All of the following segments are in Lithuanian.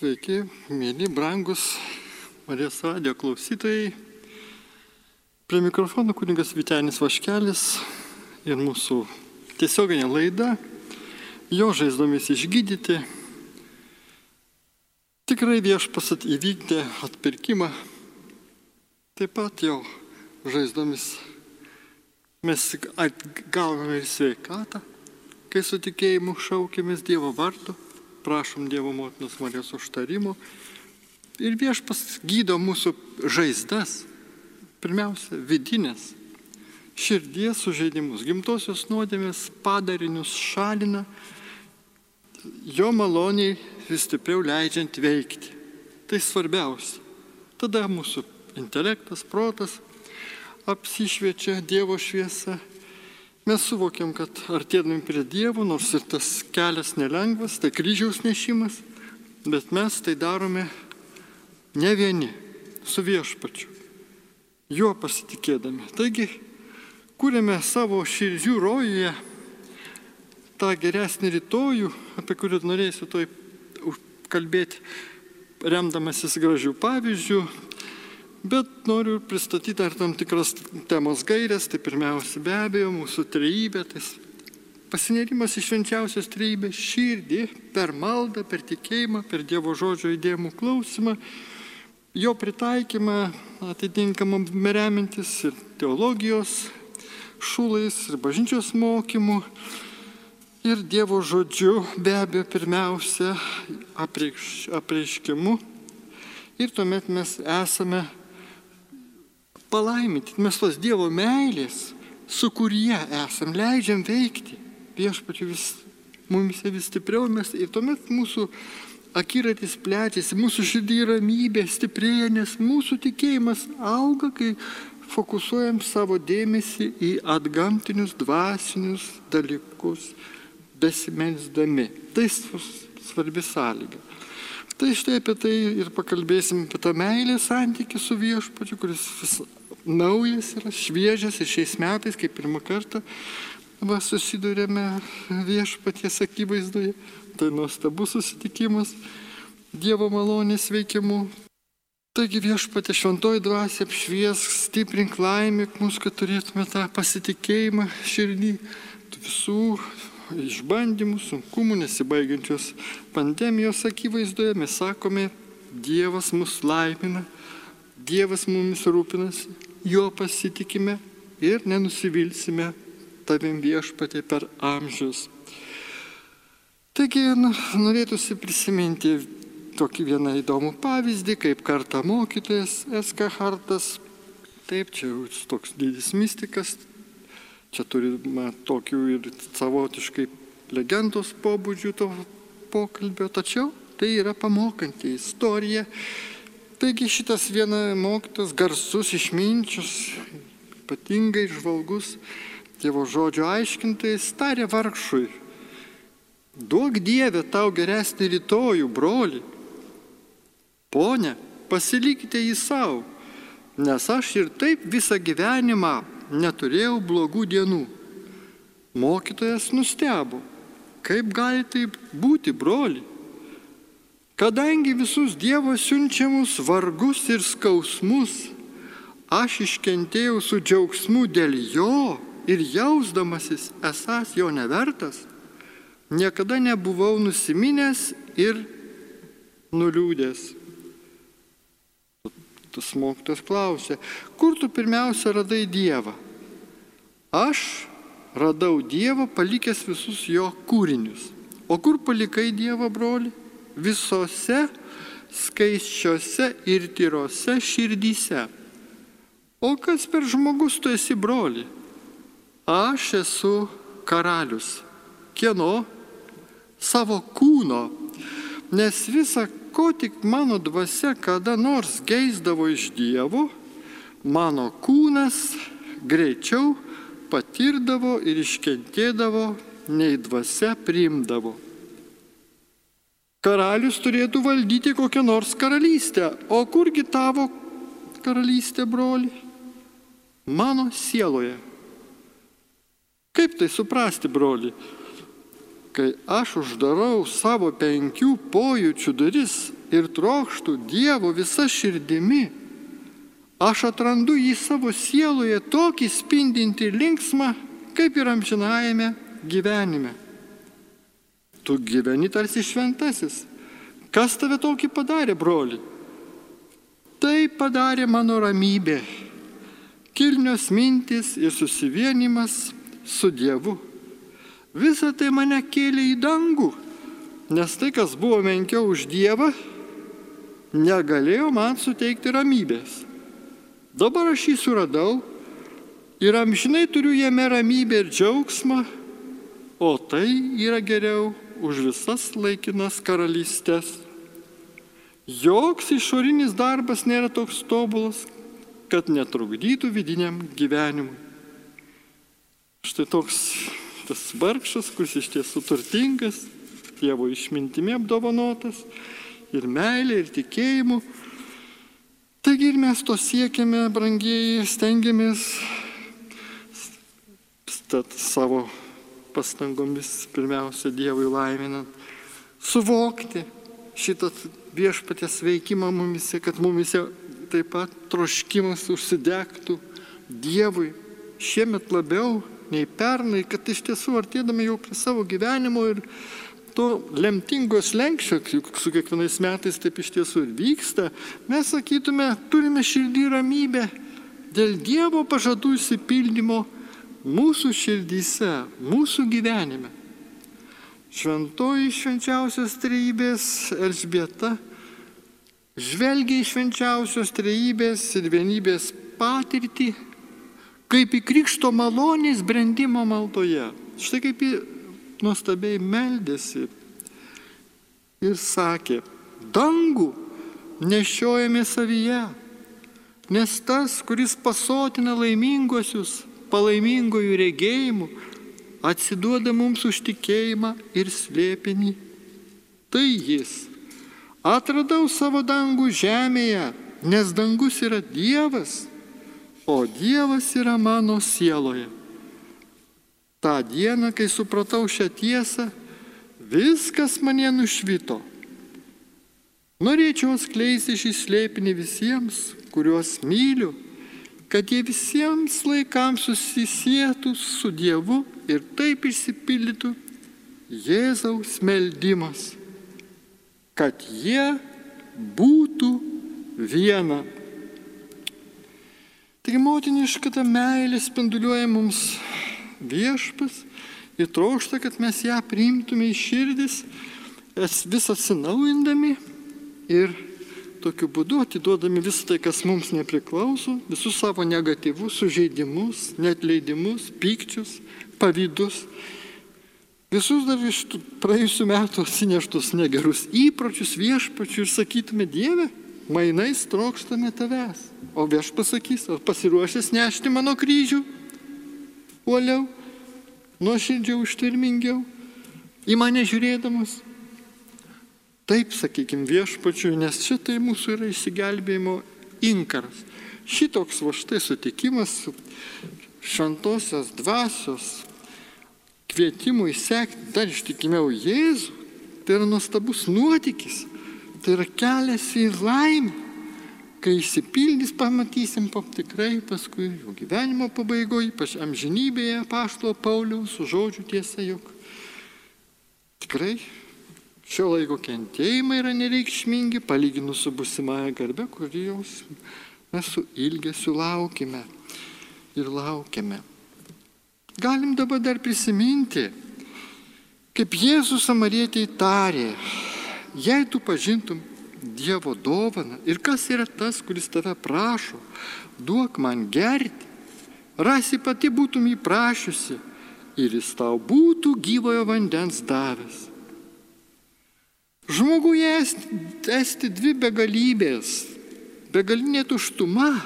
Sveiki, mėly, brangus Marijos radio klausytojai. Prie mikrofono kuningas Vitenis Vaškelis ir mūsų tiesioginė laida, jo žaizdomis išgydyti. Tikrai viešpasat įvykdė atpirkimą, taip pat jo žaizdomis mes atgavome ir sveikatą, kai su tikėjimu šaukėmės Dievo vardu prašom Dievo motinos Marijos užtarimo. Ir viešpas gydo mūsų žaizdas, pirmiausia, vidinės, širdies sužeidimus, gimtosios nuodėmės padarinius šalina, jo maloniai vis stipriau leidžiant veikti. Tai svarbiausia. Tada mūsų intelektas, protas apsišviečia Dievo šviesa Mes suvokiam, kad artėdami prie Dievo, nors ir tas kelias nelengvas, tai kryžiaus nešimas, bet mes tai darome ne vieni, su viešpačiu, juo pasitikėdami. Taigi, kūrėme savo širdžių rojuje tą geresnį rytojų, apie kurį norėsiu toj kalbėti, remdamasis gražių pavyzdžių, Bet noriu pristatyti dar tam tikras temos gairės. Tai pirmiausia, be abejo, mūsų trejybė, tai pasinėrimas iš švenčiausios trejybės širdį per maldą, per tikėjimą, per Dievo žodžio įdėmų klausimą, jo pritaikymą atitinkamam remintis ir teologijos šūlais, ir bažnyčios mokymu. Ir Dievo žodžiu be abejo pirmiausia apreiš, apreiškimu. Ir tuomet mes esame palaiminti, mes tos Dievo meilės, su kurie esam, leidžiam veikti. Viešpačiu vis, mumise vis stipriau mes ir tuomet mūsų akiratis plečiasi, mūsų širdį ramybė stiprėja, nes mūsų tikėjimas auga, kai fokusuojam savo dėmesį į atgamtinius dvasinius dalykus, besimensdami. Tai svarbi sąlyga. Tai štai apie tai ir pakalbėsim apie tą meilę santykių su viešpačiu, kuris vis naujas yra, šviežias ir šiais metais, kaip pirmą kartą, va, susidurėme viešpaties akivaizdoje. Tai nuostabus susitikimas Dievo malonės veikimu. Taigi viešpatė šventoji dvasia apšvies, stiprink laimėk mus, kad turėtume tą pasitikėjimą širdį visų išbandymų, sunkumų, nesibaigiančios pandemijos akivaizdoje. Mes sakome, Dievas mus laimina, Dievas mumis rūpinasi, juo pasitikime ir nenusivilsime tavim viešpatė per amžius. Taigi norėtųsi prisiminti tokį vieną įdomų pavyzdį, kaip kartą mokytojas Eskahartas, taip, čia toks didis mystikas, čia turime tokių ir savotiškai legendos pobūdžių to pokalbio, tačiau tai yra pamokanti istorija Taigi šitas viena mokytas, garsus, išminčius, ypatingai žvalgus, Dievo žodžio aiškintais, tarė vargšui, duok Dievę tau geresnį rytojų, broli. Pone, pasilikite jį savo, nes aš ir taip visą gyvenimą neturėjau blogų dienų. Mokytojas nustebo, kaip gali taip būti, broli. Kadangi visus Dievo siunčiamus vargus ir skausmus aš iškentėjau su džiaugsmu dėl jo ir jausdamasis esas jo nevertas, niekada nebuvau nusiminęs ir nuliūdęs. Tas mokytas klausė, kur tu pirmiausia radai Dievą? Aš radau Dievą palikęs visus jo kūrinius. O kur palikai Dievą, broli? Visose skaičiuose ir tyrose širdyse. O kas per žmogus tu esi broli? Aš esu karalius. Kieno? Savo kūno. Nes visa, ko tik mano dvasia kada nors geisdavo iš Dievo, mano kūnas greičiau patirdavo ir iškentėdavo, nei dvasia priimdavo. Karalius turėtų valdyti kokią nors karalystę. O kurgi tavo karalystė, broli? Mano sieloje. Kaip tai suprasti, broli? Kai aš uždarau savo penkių pojūčių duris ir trokštų Dievo visa širdimi, aš atrandu jį savo sieloje tokį spindinti linksmą, kaip ir amžinajame gyvenime. Tu gyveni tarsi šventasis. Kas tave tokį padarė, broli? Tai padarė mano ramybė, kilnios mintis ir susivienimas su Dievu. Visą tai mane kėlė į dangų, nes tai, kas buvo menkiau už Dievą, negalėjo man suteikti ramybės. Dabar aš jį suradau ir amžinai turiu jame ramybę ir džiaugsmą, o tai yra geriau už visas laikinas karalystės. Joks išorinis darbas nėra toks tobulas, kad netrukdytų vidiniam gyvenimui. Štai toks tas vargšas, kuris iš tiesų turtingas, Dievo išmintimi apdovanotas ir meilė, ir tikėjimu. Taigi ir mes to siekiame, brangieji, stengiamės savo pastangomis pirmiausia Dievui laiminant, suvokti šitą viešpatės veikimą mumise, kad mumise taip pat troškimas užsidegtų Dievui. Šiemet labiau nei pernai, kad iš tiesų artėdami jau prie savo gyvenimo ir to lemtingos lenkščio, juk su kiekvienais metais taip iš tiesų ir vyksta, mes sakytume, turime širdį ramybę dėl Dievo pažadų įsipildymo mūsų širdyse, mūsų gyvenime. Šventoji švenčiausios trejybės Elžbieta žvelgia į švenčiausios trejybės ir vienybės patirtį kaip į krikšto malonės brendimo maldoje. Štai kaip į nuostabiai meldėsi ir sakė, dangų nešiojame savyje, nes tas, kuris pasotina laimingosius, palaimingojų regėjimų, atsiduoda mums už tikėjimą ir slėpinį. Tai jis. Atradau savo dangų žemėje, nes dangus yra Dievas, o Dievas yra mano sieloje. Ta diena, kai supratau šią tiesą, viskas mane nušvito. Norėčiau atskleisti šį slėpinį visiems, kuriuos myliu kad jie visiems laikams susisietų su Dievu ir taip išsipildytų Jėzaus meldimas, kad jie būtų viena. Taigi motiniška ta meilė spinduliuoja mums viešpas ir trokšta, kad mes ją priimtume į širdis, vis atsinaujindami ir tokiu būdu atiduodami visą tai, kas mums nepriklauso, visus savo negatyvus, sužeidimus, netleidimus, pykčius, pavydus, visus dar iš praėjusių metų atsineštus negerus įpročius viešpačių ir sakytume Dieve, mainais trokštame tavęs. O vieš pasakys, ar pasiruošęs nešti mano kryžių? Uoliau, nuoširdžiau, ištvermingiau, į mane žiūrėdamas. Taip, sakykime, viešpačiui, nes šitai mūsų yra išsigelbėjimo inkaras. Šitoks va štai sutikimas su šventosios dvasios kvietimui sekti dar ištikimiau Jėzų, tai yra nuostabus nuotykis, tai yra kelias į laimę. Kai įsipildys, pamatysim pap tikrai paskui jų gyvenimo pabaigoje, ypač amžinybėje pašto Pauliaus žodžių tiesa, jog tikrai Šio laiko kentėjimai yra nereikšmingi, palyginus su busimąją garbę, kurį jos mes su ilgesiu laukime ir laukiame. Galim dabar dar prisiminti, kaip Jėzus Samarietiai tarė, jei tu pažintum Dievo dovaną ir kas yra tas, kuris tave prašo, duok man gerti, rasi pati būtum įprašiusi ir jis tau būtų gyvojo vandens davęs. Žmoguje esti dvi begalybės - begalinė tuštuma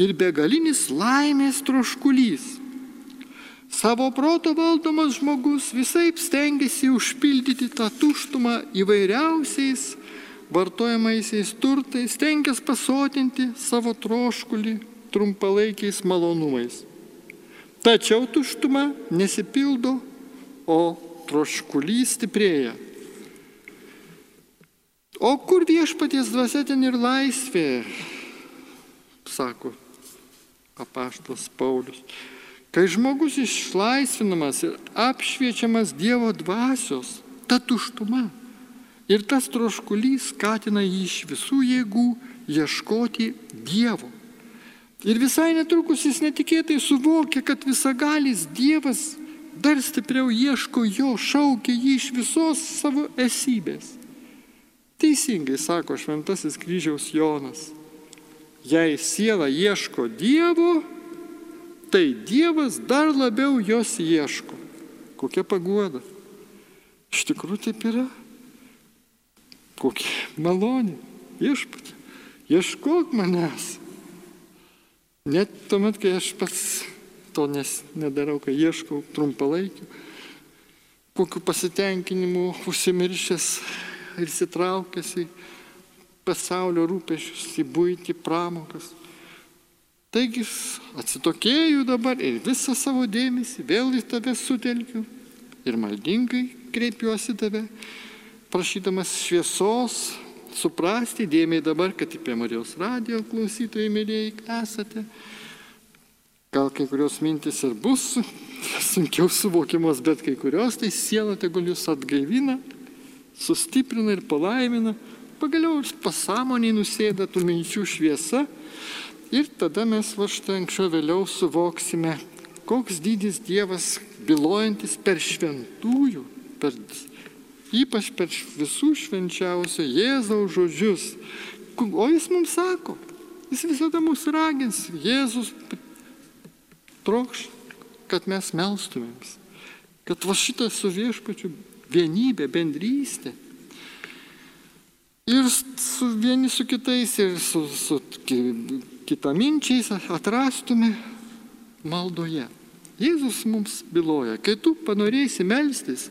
ir begalinis laimės troškulys. Savo proto valdomas žmogus visai stengiasi užpildyti tą tuštumą įvairiausiais vartojamaisiais turtais, stengiasi pasotinti savo troškulį trumpalaikiais malonumais. Tačiau tuštuma nesipildo, o troškulys stiprėja. O kur viešpaties dvasia ten ir laisvė, sako apaštas Paulius. Kai žmogus išlaisvinamas ir apšviečiamas Dievo dvasios, ta tuštuma ir tas troškulys skatina jį iš visų jėgų ieškoti Dievo. Ir visai netrukus jis netikėtai suvokia, kad visagalis Dievas dar stipriau ieško jo, šaukia jį iš visos savo esybės. Teisingai sako šventasis kryžiaus Jonas. Jei siela ieško Dievo, tai Dievas dar labiau jos ieško. Kokia paguoda. Iš tikrųjų taip yra. Kokia malonė. Viešpatė. Ieškok manęs. Net tuomet, kai aš pats to nes, nedarau, kai ieškau trumpalaikių, kokiu pasitenkinimu užsimiršęs ir sitraukęs į pasaulio rūpešius, į būti pramokas. Taigi atsitokėjau dabar ir visą savo dėmesį vėl į tave sutelkiu ir maldingai kreipiuosi tave, prašydamas šviesos, suprasti dėmiai dabar, kad apie Marijos radijo klausytojai mėlyjei esate. Gal kai kurios mintis ir bus sunkiau suvokiamos, bet kai kurios tai siela tegul jūs atgaivina, sustiprina ir palaimina, pagaliau pasąmoniai nusėda tų minčių šviesa ir tada mes va štai anksčiau vėliau suvoksime, koks dydis Dievas bylojantis per šventųjų, per, ypač per visų švenčiausio Jėzaus žodžius. O jis mums sako, jis visada mus ragins, Jėzus trokš, kad mes melstumėms, kad va šitą su viešpačiu vienybė, bendrystė. Ir su vieni su kitais, ir su, su kitaminčiais atrastume maldoje. Jėzus mums byloja, kai tu panorėsi melstis,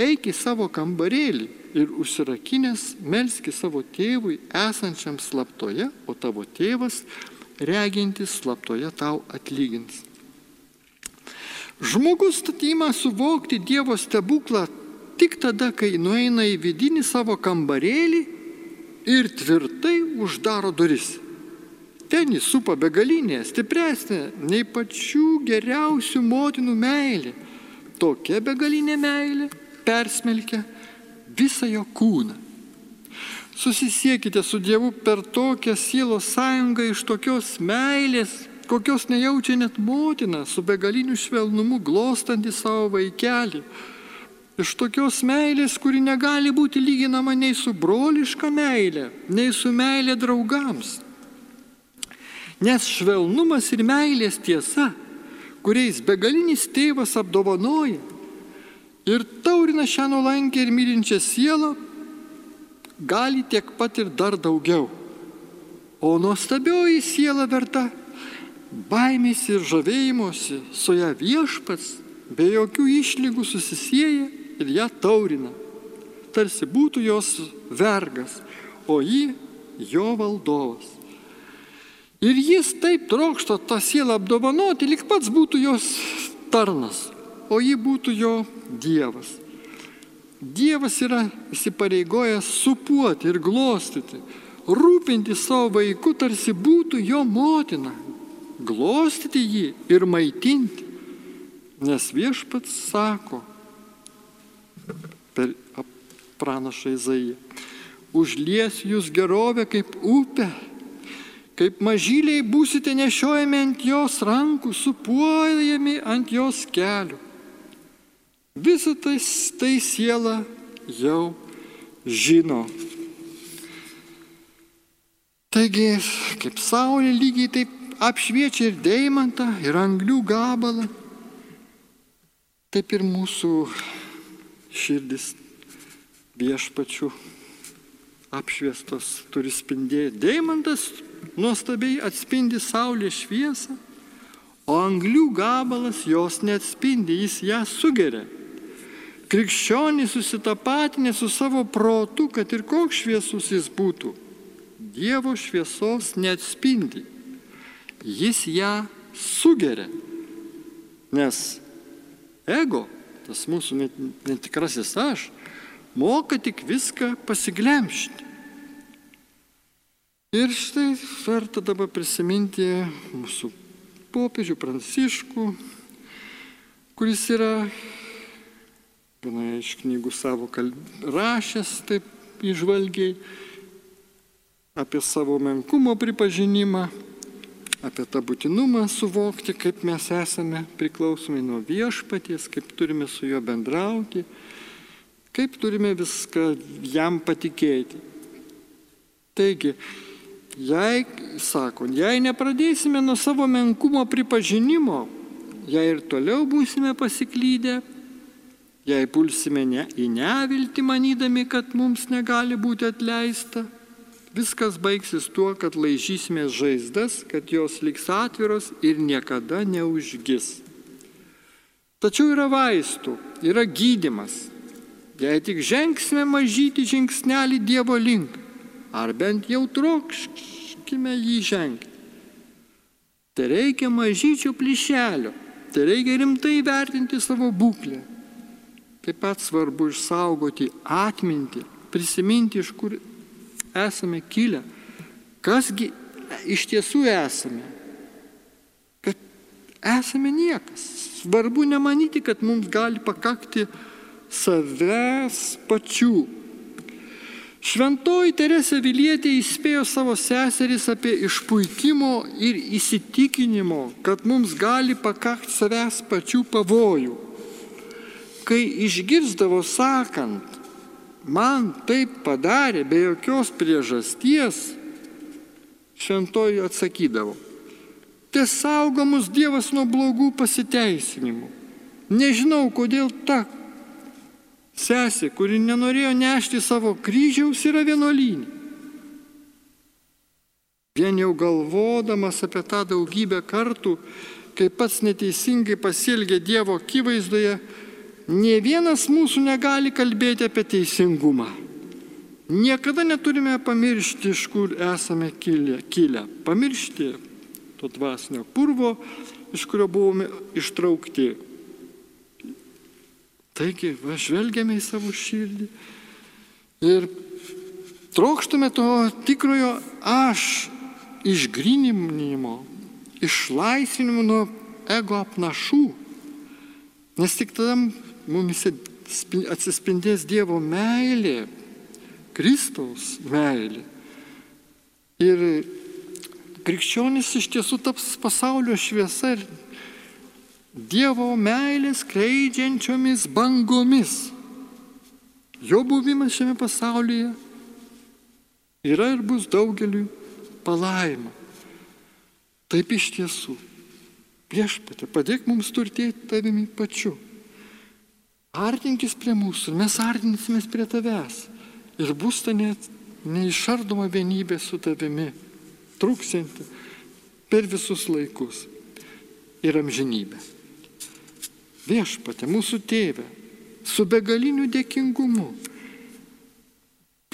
eik į savo kambarėlį ir užsirakinęs melski savo tėvui esančiam slaptoje, o tavo tėvas regintis slaptoje tau atlygins. Žmogus ima suvokti Dievo stebuklą tik tada, kai nueina į vidinį savo kambarėlį ir tvirtai uždaro duris. Ten jis supa begalinė, stipresnė nei pačių geriausių motinų meilė. Tokia begalinė meilė persmelkia visą jo kūną. Susisiekite su Dievu per tokią sielos sąjungą iš tokios meilės, kokios nejaučia net motina, su begaliniu švelnumu glostanti savo vaikelį. Iš tokios meilės, kuri negali būti lyginama nei su broliška meilė, nei su meilė draugams. Nes švelnumas ir meilės tiesa, kuriais begalinis tėvas apdovanoja ir taurina šią nuolankę ir mylinčią sielą, gali tiek pat ir dar daugiau. O nuostabioji siela verta baimės ir žavėjimuose su ją viešpats be jokių išlygų susisieja ir ją taurina, tarsi būtų jos vergas, o ji jo valdovas. Ir jis taip trokšta tą sielą apdovanoti, lik pats būtų jos tarnas, o ji būtų jo Dievas. Dievas yra įsipareigojęs supuoti ir glostyti, rūpinti savo vaiku, tarsi būtų jo motina, glostyti jį ir maitinti. Nes viešpats sako per pranašą Izaiją, užlies jūs gerovę kaip upę, kaip mažyliai būsite nešiojami ant jos rankų, supuojami ant jos kelių. Visą tai, tai siela jau žino. Taigi, kaip saulė lygiai taip apšviečia ir deimantą, ir anglių gabalą. Taip ir mūsų širdis viešpačių apšviestos turi spindėti. Deimantas nuostabiai atspindi saulės šviesą, o anglių gabalas jos neatspindi, jis ją sugeria. Krikščionys susitapatinė su savo protu, kad ir koks šviesus jis būtų. Dievo šviesos neatspindi jis ją sugeria. Nes ego, tas mūsų netikrasis aš, moka tik viską pasiglemšti. Ir štai verta dabar prisiminti mūsų popiežių Pranciškų, kuris yra vienoje iš knygų savo kalb... rašęs taip išvalgiai apie savo menkumo pripažinimą, apie tą būtinumą suvokti, kaip mes esame priklausomi nuo viešpaties, kaip turime su juo bendrauti, kaip turime viską jam patikėti. Taigi, jei, sako, jei nepradėsime nuo savo menkumo pripažinimo, jei ir toliau būsime pasiklydę, jei pulsime ne, į neviltį manydami, kad mums negali būti atleista, viskas baigsis tuo, kad laižysime žaizdas, kad jos liks atviros ir niekada neužgis. Tačiau yra vaistų, yra gydimas. Jei tik žengsime mažyti žingsnelį Dievo link, ar bent jau trokškime jį žengti. Tai reikia mažyčių plyšelio, tai reikia rimtai vertinti savo būklę Taip pat svarbu išsaugoti atmintį, prisiminti, iš kur esame kilę, kasgi iš tiesų esame. Kad esame niekas. Svarbu nemanyti, kad mums gali pakakti savęs pačių. Šventoji Teresė Vilietė įspėjo savo seseris apie išpuikimo ir įsitikinimo, kad mums gali pakakti savęs pačių pavojų kai išgirsdavo sakant, man taip padarė be jokios priežasties, šventoji atsakydavo, te saugomus Dievas nuo blogų pasiteisinimų. Nežinau, kodėl ta sesė, kuri nenorėjo nešti savo kryžiaus, yra vienuolynė. Vien jau galvodamas apie tą daugybę kartų, kai pats neteisingai pasielgė Dievo akivaizdoje, Nie vienas mūsų negali kalbėti apie teisingumą. Niekada neturime pamiršti, iš kur esame kilę. kilę. Pamiršti to dvasinio purvo, iš kurio buvome ištraukti. Taigi, va, žvelgiame į savo širdį ir trokštume to tikrojo aš išgrinimo, išlaisvinimo nuo ego apnašų. Nes tik tada mumise atsispindės Dievo meilė, Kristaus meilė. Ir krikščionis iš tiesų taps pasaulio šviesa ir Dievo meilės kreidžiančiomis bangomis. Jo buvimas šiame pasaulyje yra ir bus daugeliui palaima. Taip iš tiesų. Viešpatė, padėk mums turtėti tavimi pačiu. Artinkis prie mūsų ir mes artinsimės prie tavęs. Ir bus ta net neišardoma vienybė su tavimi, truksinti per visus laikus ir amžinybę. Viešpatė, mūsų tėvė, su begaliniu dėkingumu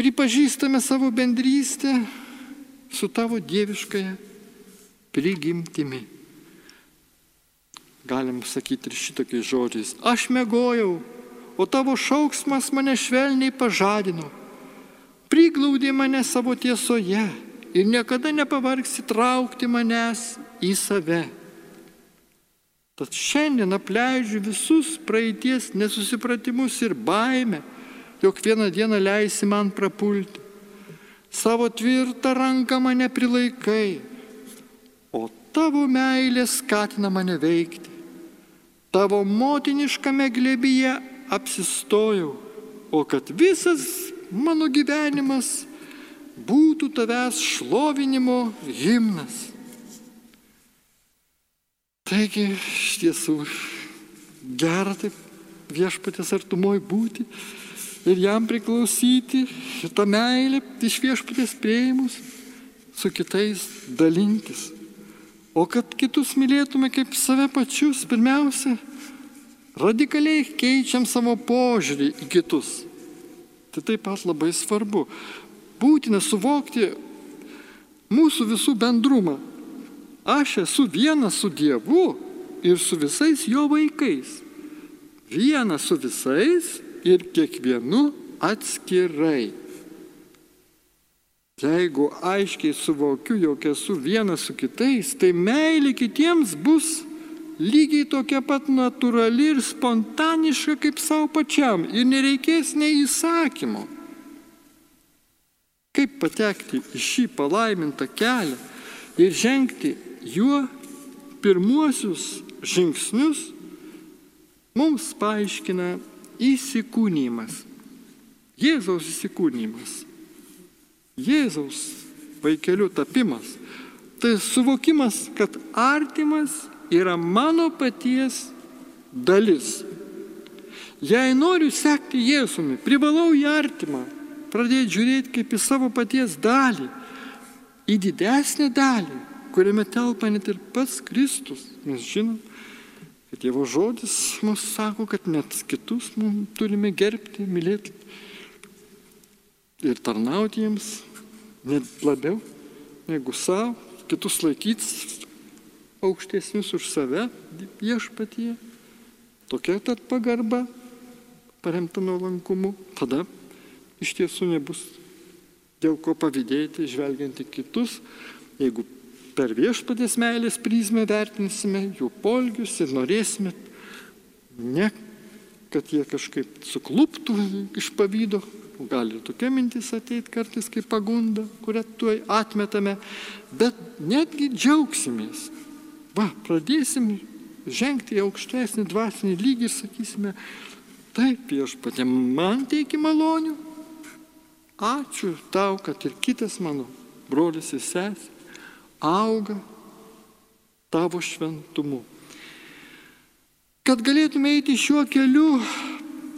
pripažįstame savo bendrystę su tavo dieviškąją prigimtimi. Galim sakyti ir šitokiais žodžiais. Aš mėgojau, o tavo šauksmas mane švelniai pažadino. Priglaudė mane savo tiesoje ir niekada nepavargsi traukti manęs į save. Tad šiandien apleidžiu visus praeities nesusipratimus ir baimę, jog vieną dieną leisi man prapulti. Savo tvirtą ranką mane prilaikai, o tavo meilė skatina mane veikti. Tavo motiniškame glebyje apsistojau, o kad visas mano gyvenimas būtų tavęs šlovinimo himnas. Taigi, iš tiesų, gera taip viešpatės artumoj būti ir jam priklausyti, ir tą meilę iš viešpatės prieimus su kitais dalintis. O kad kitus mylėtume kaip save pačius, pirmiausia, radikaliai keičiam savo požiūrį į kitus. Tai taip pat labai svarbu. Būtina suvokti mūsų visų bendrumą. Aš esu vienas su Dievu ir su visais jo vaikais. Vienas su visais ir kiekvienu atskirai. Jeigu aiškiai suvokiu, jog esu vienas su kitais, tai meilė kitiems bus lygiai tokia pat natūrali ir spontaniška kaip savo pačiam ir nereikės nei įsakymo. Kaip patekti į šį palaimintą kelią ir žengti juo pirmuosius žingsnius, mums paaiškina įsikūnymas. Jėzaus įsikūnymas. Jėzaus vaikelių tapimas. Tai suvokimas, kad artimas yra mano paties dalis. Jei noriu sekti Jėzumi, privalau į artimą pradėti žiūrėti kaip į savo paties dalį, į didesnę dalį, kuriame telpa net ir pats Kristus. Mes žinom, kad Dievo žodis mums sako, kad net kitus mums turime gerbti, mylėti ir tarnauti jiems, net labiau negu savo, kitus laikyti aukštesnius už save viešpatyje. Tokia tad pagarba paremta nuolankumu. Tada iš tiesų nebus dėl ko pavydėti, žvelgiant į kitus, jeigu per viešpatės meilės prizmę vertinsime jų polgius ir norėsime ne, kad jie kažkaip sukluptų iš pavydo, gali ir tokia mintis ateiti kartais kaip pagunda, kurią tuoj atmetame, bet netgi džiaugsimės Va, pradėsim žengti į aukštesnį dvasinį lygį ir sakysime, taip viešpatė, man teiki malonių. Ačiū tau, kad ir kitas mano brolis ir sesė auga tavo šventumu. Kad galėtume eiti šiuo keliu,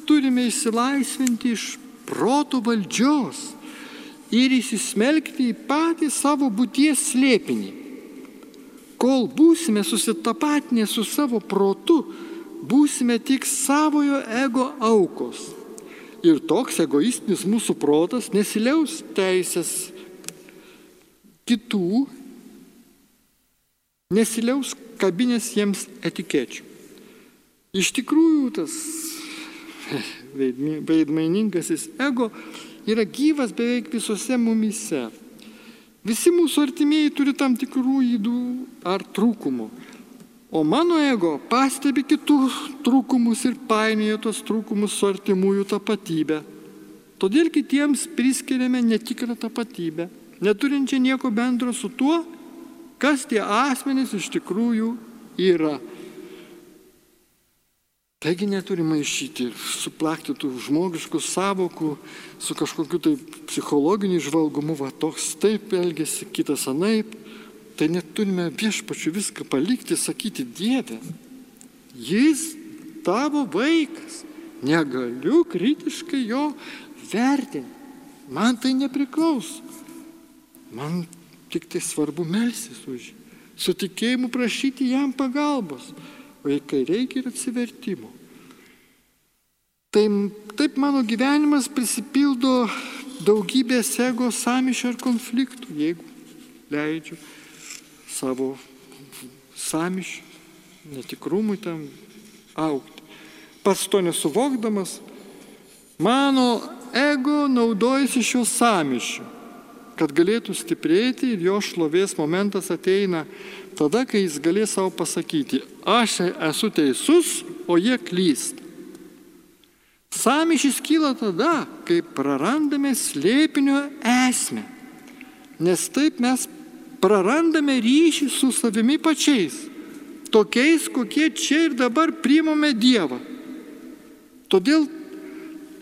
turime įsilaisvinti iš proto valdžios ir įsismelkti į patį savo būties slėpinį kol būsime susitapatinę su savo protu, būsime tik savojo ego aukos. Ir toks egoistinis mūsų protas nesiliaus teisės kitų, nesiliaus kabinės jiems etikečių. Iš tikrųjų, tas veidmainingasis ego yra gyvas beveik visose mumise. Visi mūsų artimieji turi tam tikrų įdų ar trūkumų. O mano ego pastebi kitų trūkumus ir painioja tos trūkumus su artimųjų tapatybė. Todėl kitiems priskiriame netikrą tapatybę, neturinčią nieko bendro su tuo, kas tie asmenys iš tikrųjų yra. Taigi neturime išyti, suplakti tų žmogiškų savokų su kažkokiu tai psichologiniu žvalgumu, va toks taip elgesi, kitas anaip. Tai neturime viešpačių viską palikti, sakyti Dieve. Jis tavo vaikas. Negaliu kritiškai jo vertinti. Man tai nepriklauso. Man tik tai svarbu melsis už jį. Su tikėjimu prašyti jam pagalbos o jei kai reikia ir atsivertimo. Tai taip mano gyvenimas prisipildo daugybės ego samišio ir konfliktų, jeigu leidžiu savo samišį, netikrumui tam aukti. Pats to nesuvokdamas, mano ego naudojasi šiuo samišiu, kad galėtų stiprėti ir jo šlovės momentas ateina tada, kai jis galės savo pasakyti, aš esu teisus, o jie klysta. Samišys kyla tada, kai prarandame slėpinio esmę, nes taip mes prarandame ryšį su savimi pačiais, tokiais, kokie čia ir dabar priimame Dievą. Todėl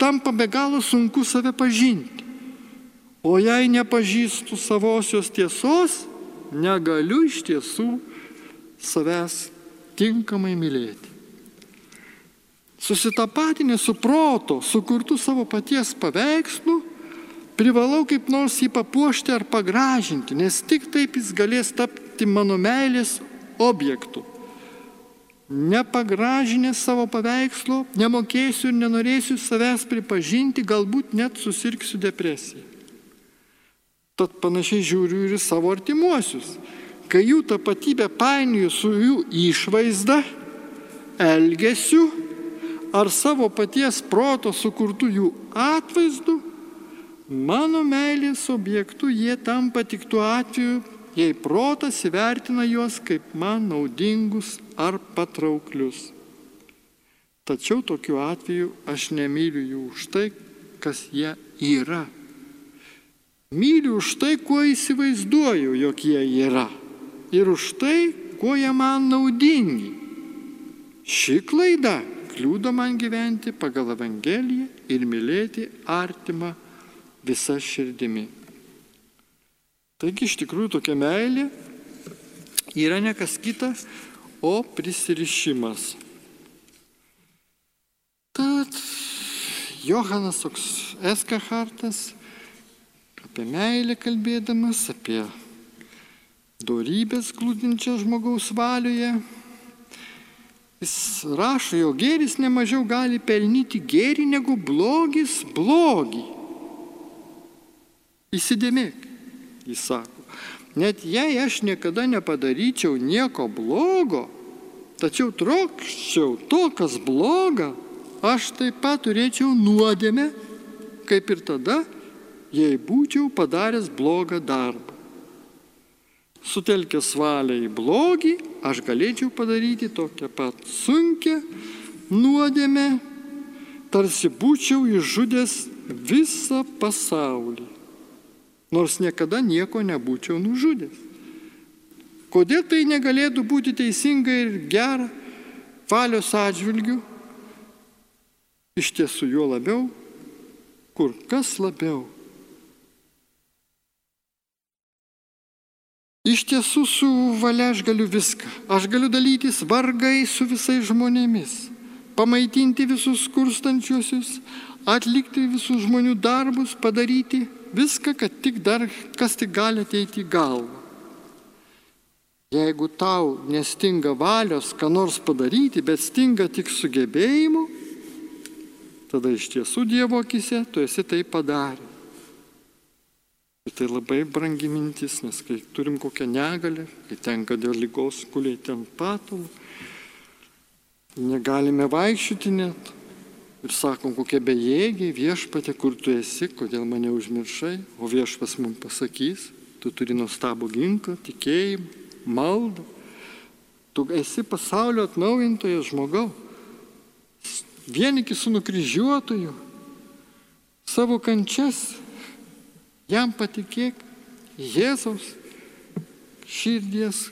tampa be galo sunku save pažinti. O jei nepažįstu savosios tiesos, negaliu iš tiesų savęs tinkamai mylėti. Susitapatinę su proto, sukurtų savo paties paveikslu, privalau kaip nors jį papuošti ar pagražinti, nes tik taip jis galės tapti mano meilės objektu. Nepagražinęs savo paveikslo, nemokėsiu ir nenorėsiu savęs pripažinti, galbūt net susirksiu depresiją. Tad panašiai žiūriu ir į savo artimuosius. Kai jų tapatybę painioju su jų išvaizda, elgesiu ar savo paties proto sukurtų jų atvaizdu, Mano meilės objektu jie tampa tik tuo atveju, jei protas įvertina juos kaip man naudingus ar patrauklius. Tačiau tokiu atveju aš nemyliu jų už tai, kas jie yra. Myliu už tai, kuo įsivaizduoju, jog jie yra. Ir už tai, kuo jie man naudingi. Ši klaida kliūdo man gyventi pagal Evangeliją ir mylėti artimą visą širdimi. Taigi iš tikrųjų tokia meilė yra ne kas kita, o prisirišimas. Tad Johanas toks Eskahartas apie meilę kalbėdamas, apie dorybės glūdinčias žmogaus valioje, jis rašo, jo gėris nemažiau gali pelnyti gėrį negu blogis blogį. Įsidėmėk jis sako. Net jei aš niekada nepadaryčiau nieko blogo, tačiau trokščiau to, kas bloga, aš taip pat turėčiau nuodėmę, kaip ir tada, jei būčiau padaręs blogą darbą. Sutelkęs valią į blogį, aš galėčiau padaryti tokią pat sunkę nuodėmę, tarsi būčiau išžudęs visą pasaulį nors niekada nieko nebūčiau nužudęs. Kodėl tai negalėtų būti teisinga ir gera valios atžvilgių? Iš tiesų juo labiau, kur kas labiau. Iš tiesų su valia aš galiu viską. Aš galiu dalytis vargai su visais žmonėmis, pamaitinti visus skurstančiuosius, atlikti visus žmonių darbus, padaryti viską, kad tik dar kas tik gali ateiti į galvą. Jeigu tau nestinga valios, ką nors padaryti, bet stinga tik sugebėjimų, tada iš tiesų Dievo akise tu esi tai padarę. Tai labai brangi mintis, nes kai turim kokią negalę, kai tenka dėl lygos kulėti ant patulų, negalime vaikščioti net, ir sakom, kokie bejėgiai viešpatė, kur tu esi, kodėl mane užmiršai, o viešpas mums pasakys, tu turi nuostabų ginklą, tikėjimą, maldą, tu esi pasaulio atnaujintojas žmogau, vienikis su nukryžiuotoju, savo kančias, jam patikėk Jėzaus širdies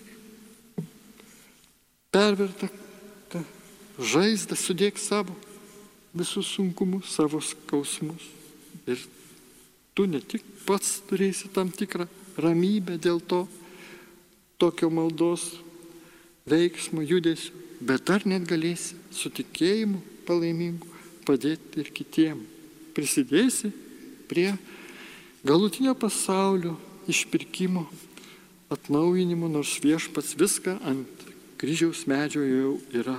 pervertą žaizdą sudėk savo visus sunkumus, savo skausmus. Ir tu ne tik pats turėsi tam tikrą ramybę dėl to, tokio maldos veiksmo, judesio, bet dar net galėsi su tikėjimu palaimingu padėti ir kitiem. Prisidėsi prie galutinio pasaulio išpirkimo, atnaujinimo, nors viešpats viską ant kryžiaus medžio jau yra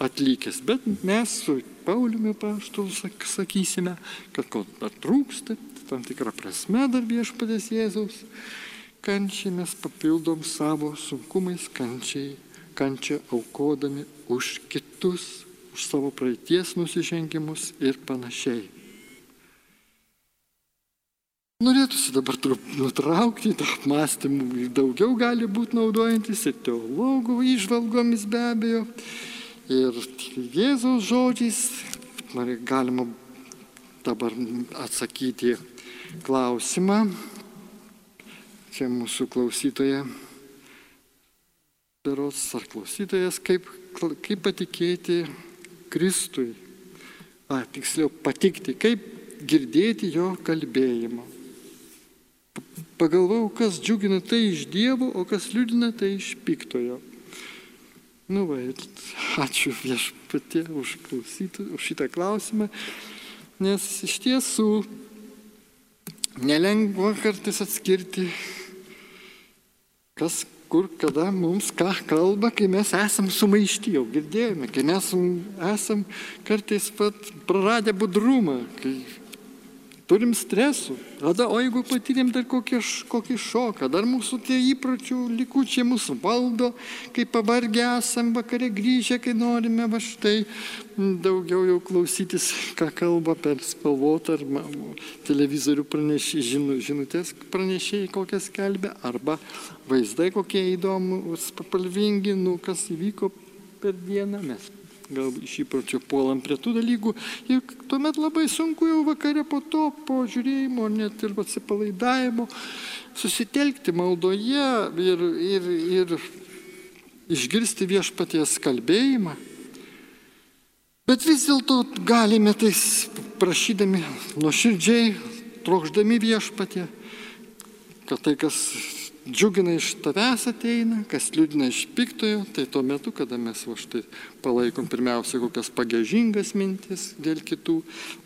atlikęs. Bet mes su Pauliumi paštu sakysime, kad ko dar trūksta, tam tikrą prasme dar viešpadės Jėzaus kančiai mes papildom savo sunkumais kančiai, kančią aukodami už kitus, už savo praeities nusižengimus ir panašiai. Norėtųsi dabar nutraukti tą apmąstymų, daugiau gali būti naudojantis ir teologų išvalgomis be abejo, Ir Jėzaus žodžiais galima dabar atsakyti klausimą. Čia mūsų klausytoja, berots ar klausytojas, kaip, kaip patikėti Kristui. A, tiksliau, patikti, kaip girdėti jo kalbėjimą. Pagalvojau, kas džiugina tai iš Dievo, o kas liūdina tai iš piktojo. Nu, va, ačiū viešpatė už už šitą klausimą, nes iš tiesų nelengva kartais atskirti, kas kur, kada mums ką kalba, kai mes esam sumaišti, jau girdėjome, kai mes esam kartais pat praradę budrumą, kai turim stresų. Tada, o jeigu patyrėm dar kokį, kokį šoką, dar mūsų tie įpročių likučiai mūsų valdo, kai pavargę esam vakare grįžę, kai norime va štai daugiau jau klausytis, ką kalba per spalvotą ar televizorių pranešį, žinu, žinutės pranešėjai kokias kelbė, arba vaizdai kokie įdomus, papalvingi, nu kas įvyko per dieną mes gal iš įpročio puolam prie tų dalykų ir tuomet labai sunku jau vakare po to, po žiūrėjimo, net ir atsipalaidavimo, susitelkti maldoje ir, ir, ir išgirsti viešpaties kalbėjimą. Bet vis dėlto galime tais prašydami nuoširdžiai, trokšdami viešpatė, kad tai, kas džiugina iš tavęs ateina, kas liūdina iš piktojo, tai tuo metu, kada mes va štai palaikom pirmiausia kokias pagėžingas mintis dėl kitų,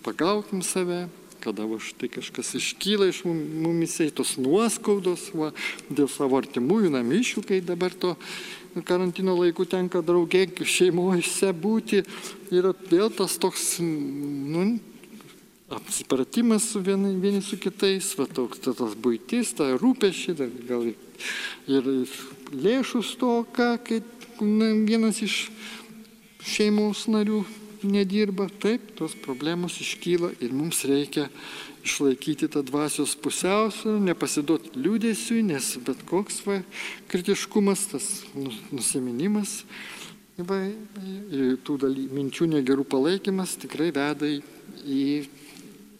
pagaukim save, kada va štai kažkas iškyla iš mumise, tos nuoskaudos, va, dėl savo artimųjų namišių, kai dabar to karantino laikų tenka draugė šeimoje būti, yra vėl tas toks, nu, apsipratimas su vieni, vieni su kitais, va toks ta, tas būtis, ta rūpešiai, gal ir, lėšų stoka, kai na, vienas iš šeimos narių nedirba, taip, tos problemos iškyla ir mums reikia išlaikyti tą dvasios pusiausvę, nepasiduoti liūdėsiui, nes bet koks va, kritiškumas, tas nu, nusiminimas, va, tų daly, minčių negerų palaikymas tikrai veda į,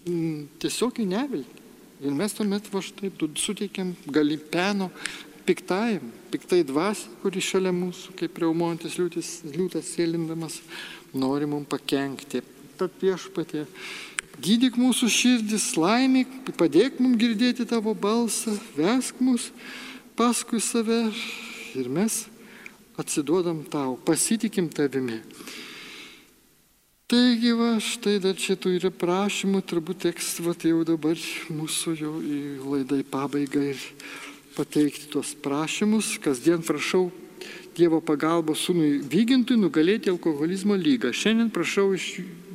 tiesiog į neviltį. Ir mes tuomet va štai suteikiam gali peno piktajam, piktai dvasiai, kuri šalia mūsų, kaip reumontis liūtis, liūtas sėlindamas, nori mums pakengti. Tad viešpatė, gydyk mūsų širdis, laimik, padėk mums girdėti tavo balsą, vesk mus paskui save ir mes atsiduodam tau, pasitikim tavimi. Taigi, va, štai dar čia tų yra prašymų, turbūt teks, va, jau dabar mūsų jau į laidą į pabaigą ir pateikti tuos prašymus. Kasdien prašau Dievo pagalbos sūnui vygintui nugalėti alkoholizmo lygą. Šiandien prašau iš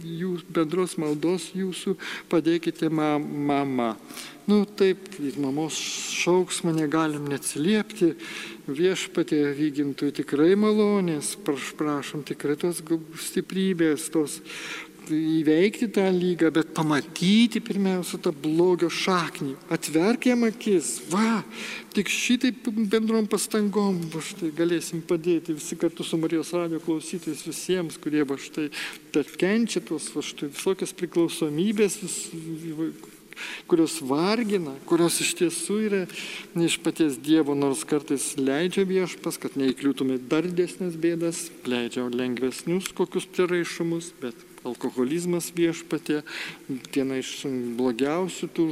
jų bendros maldos jūsų padėkite mama. Nu taip, mamos šauks mane galim neatsiliepti, viešpatė vygintų tikrai malonės, prašom tikrai tos stiprybės, tos įveikti tą lygą, bet pamatyti pirmiausia tą blogio šaknį, atverk jam akis, va, tik šitaip bendrom pastangom, va štai galėsim padėti visi kartu su Marijos radio klausytais visiems, kurie va štai kenčia tos va štai visokias priklausomybės, vis, kurios vargina, kurios iš tiesų yra ne iš paties Dievo, nors kartais leidžia viešpas, kad neįkliūtume dar didesnės bėdas, leidžia lengvesnius kokius prieraišumus, bet alkoholizmas viešpatė, viena iš blogiausių tų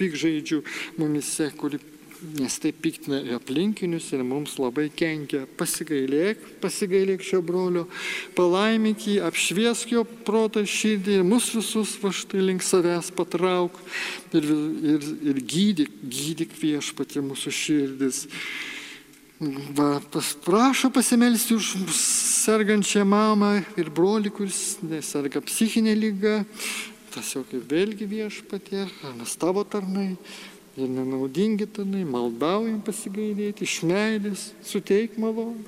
pikžaidžių mumise, kuri nes tai piktina aplinkinius ir mums labai kenkia. Pasigailėk, pasigailėk šio brolio, palaimink jį, apšviesk jo protą širdį ir mus visus va štai link savęs patrauk ir, ir, ir gydyk, gydyk viešpatį mūsų širdis. Va, pas, prašo pasimelsti už sergančią mamą ir brolį, kuris serga psichinė lyga. Kaip vėlgi viešpatė, mes tavo tarnai ir nenaudingi tarnai, maldaujam pasigailėti, iš meilės suteik malonę,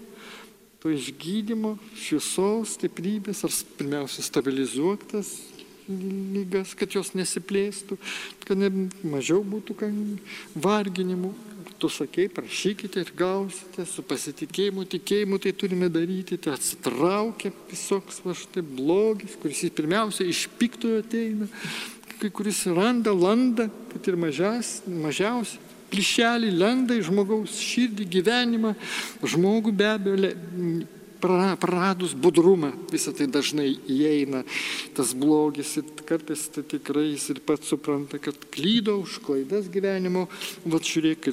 to išgydymo, šviesos, stiprybės, ar pirmiausia stabilizuok tas lygas, kad jos nesiplėstų, kad ne, mažiau būtų varginimų. Tu sakei, prašykite ir gausite, su pasitikėjimu, tikėjimu tai turime daryti, tai atsitraukia visoks va štai blogis, kuris pirmiausia iš piktojo ateina, kai kuris randa, landa, kad ir mažias, mažiausiai, plyšelį lenda į žmogaus širdį, gyvenimą, žmogų be abejo praradus budrumą, visą tai dažnai įeina tas blogis ir kartais tai tikrai jis ir pats supranta, kad klydo už klaidas gyvenimo, va žiūrėk,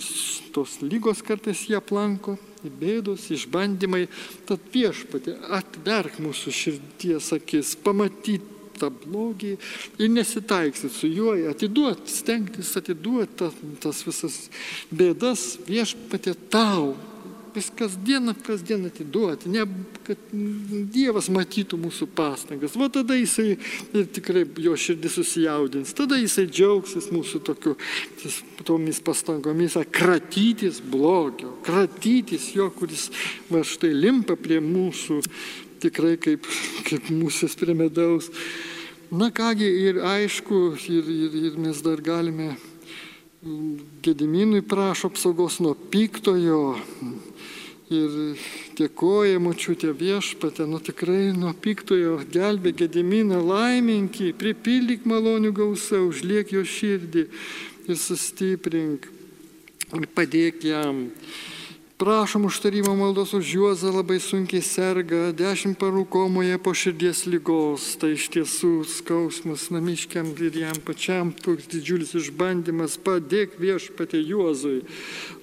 tos lygos kartais jie aplanko, bėdos, išbandymai, tad viešpatė atverk mūsų širdies akis, pamatyti tą blogį ir nesitaiksit su juo, atiduot, stengtis atiduot ta, tas visas bėdas viešpatė tau, vis kasdieną, kasdieną atiduoti, ne, kad Dievas matytų mūsų pastangas. Va tada jisai ir tikrai jo širdis susijaudins, tada jisai džiaugsis mūsų tokiu, tomis pastangomis, kratytis blogio, kratytis jo, kuris va štai limpa prie mūsų, tikrai kaip, kaip mūsų prie medaus. Na kągi, ir aišku, ir, ir, ir mes dar galime Gediminui prašo apsaugos nuo piktojo ir dėkoja mučiutė viešpatė, nu tikrai nuo piktojo gelbė Gediminą, laiminki, pripildyk malonių gausą, užliek jo širdį ir sustiprink ir padėk jam. Prašom užtarimo maldos už Juozą labai sunkiai serga, dešimt parų komoje po širdies lygos. Tai iš tiesų skausmas namiškiam ir jam pačiam toks didžiulis išbandymas. Padėk viešpatė Juozui,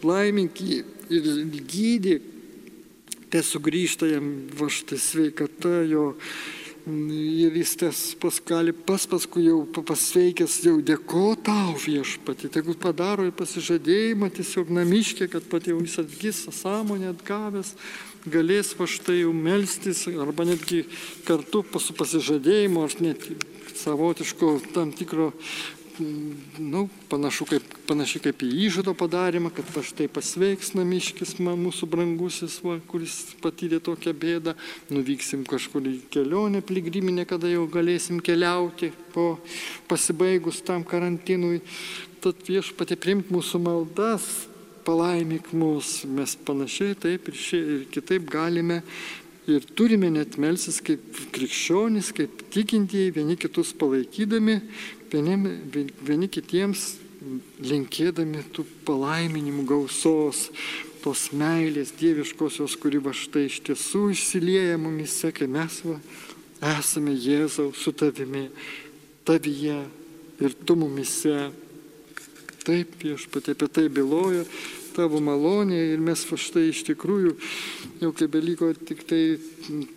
laimink jį ir gydyk. Te sugrįžta jam va štai sveikata jo Ir jis tas paskali pas paskui jau pasveikęs, jau dėko tau viešpati, tegu padaro ir pasižadėjimą tiesiog namiškė, kad pat jau jis atgis sąmonę atgavęs, galės va štai jau melstis arba netgi kartu su pasižadėjimu, ar net savotiško tam tikro nu, panašu kaip, panašiai kaip į įžado padarymą, kad aš tai pasveiks namiškis mūsų brangusis, va, kuris patyrė tokią bėdą, nuvyksim kažkur į kelionę pligriminę, kada jau galėsim keliauti po pasibaigus tam karantinui. Tad viešpatė primt mūsų maldas, palaimik mus, mes panašiai taip ir, šie, ir kitaip galime ir turime net melsis kaip krikščionys, kaip tikintieji, vieni kitus palaikydami, vieni, vieni kitiems linkėdami tų palaiminimų gausos, tos meilės dieviškosios, kuri va štai iš tiesų išsilieja mumise, kai mes va, esame Jėzau su tavimi, tavyje ir tu mumise. Taip, viešpatė apie tai byloja tavo malonė ir mes va štai iš tikrųjų, jau kai beliko tik tai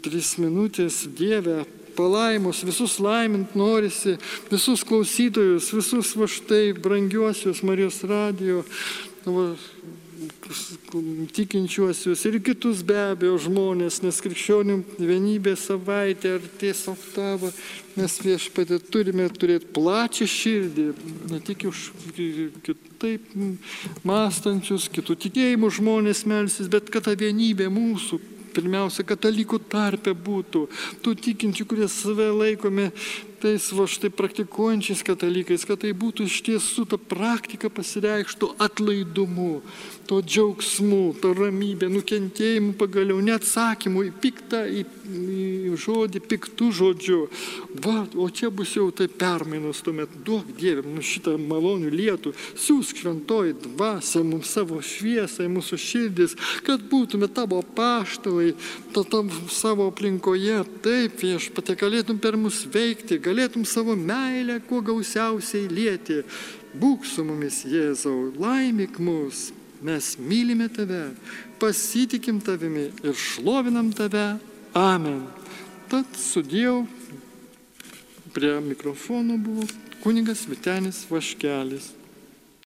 tris minutės, Dieve, palaimos, visus laimint norisi, visus klausytojus, visus va štai brangiuosius Marijos radio, va, tikinčiuosius ir kitus be abejo žmonės, nes krikščionių vienybė savaitė ar tiesiog tavo, mes viešpatė turime turėti plačią širdį, ne tik už kitaip mąstančius, kitų tikėjimų žmonės melsis, bet kad ta vienybė mūsų pirmiausia, katalikų tarpe būtų, tų tikinčių, kurie save laikome tais va štai praktikuojančiais katalikais, kad tai būtų iš tiesų ta praktika pasireikštų atlaidumu, to džiaugsmu, to ramybė, nukentėjimu pagaliau, neatsakymu į piktą, į, į žodį, piktų žodžių. Va, o čia bus jau tai permainos tuomet, duok Dievė mums šitą malonių lietų, siūsk šventoji dvasia mums savo šviesą į mūsų širdis, kad būtume tavo paštalai, to tam savo aplinkoje, taip viešpate, galėtum per mus veikti, galėtum savo meilę kuo gausiausiai lieti. Būk su mumis, Jėzau, laimik mus, mes mylime tave, pasitikim tavimi ir šlovinam tave. Amen. Tad sudėjau, prie mikrofono buvo kunigas Vitenis Vaškelis.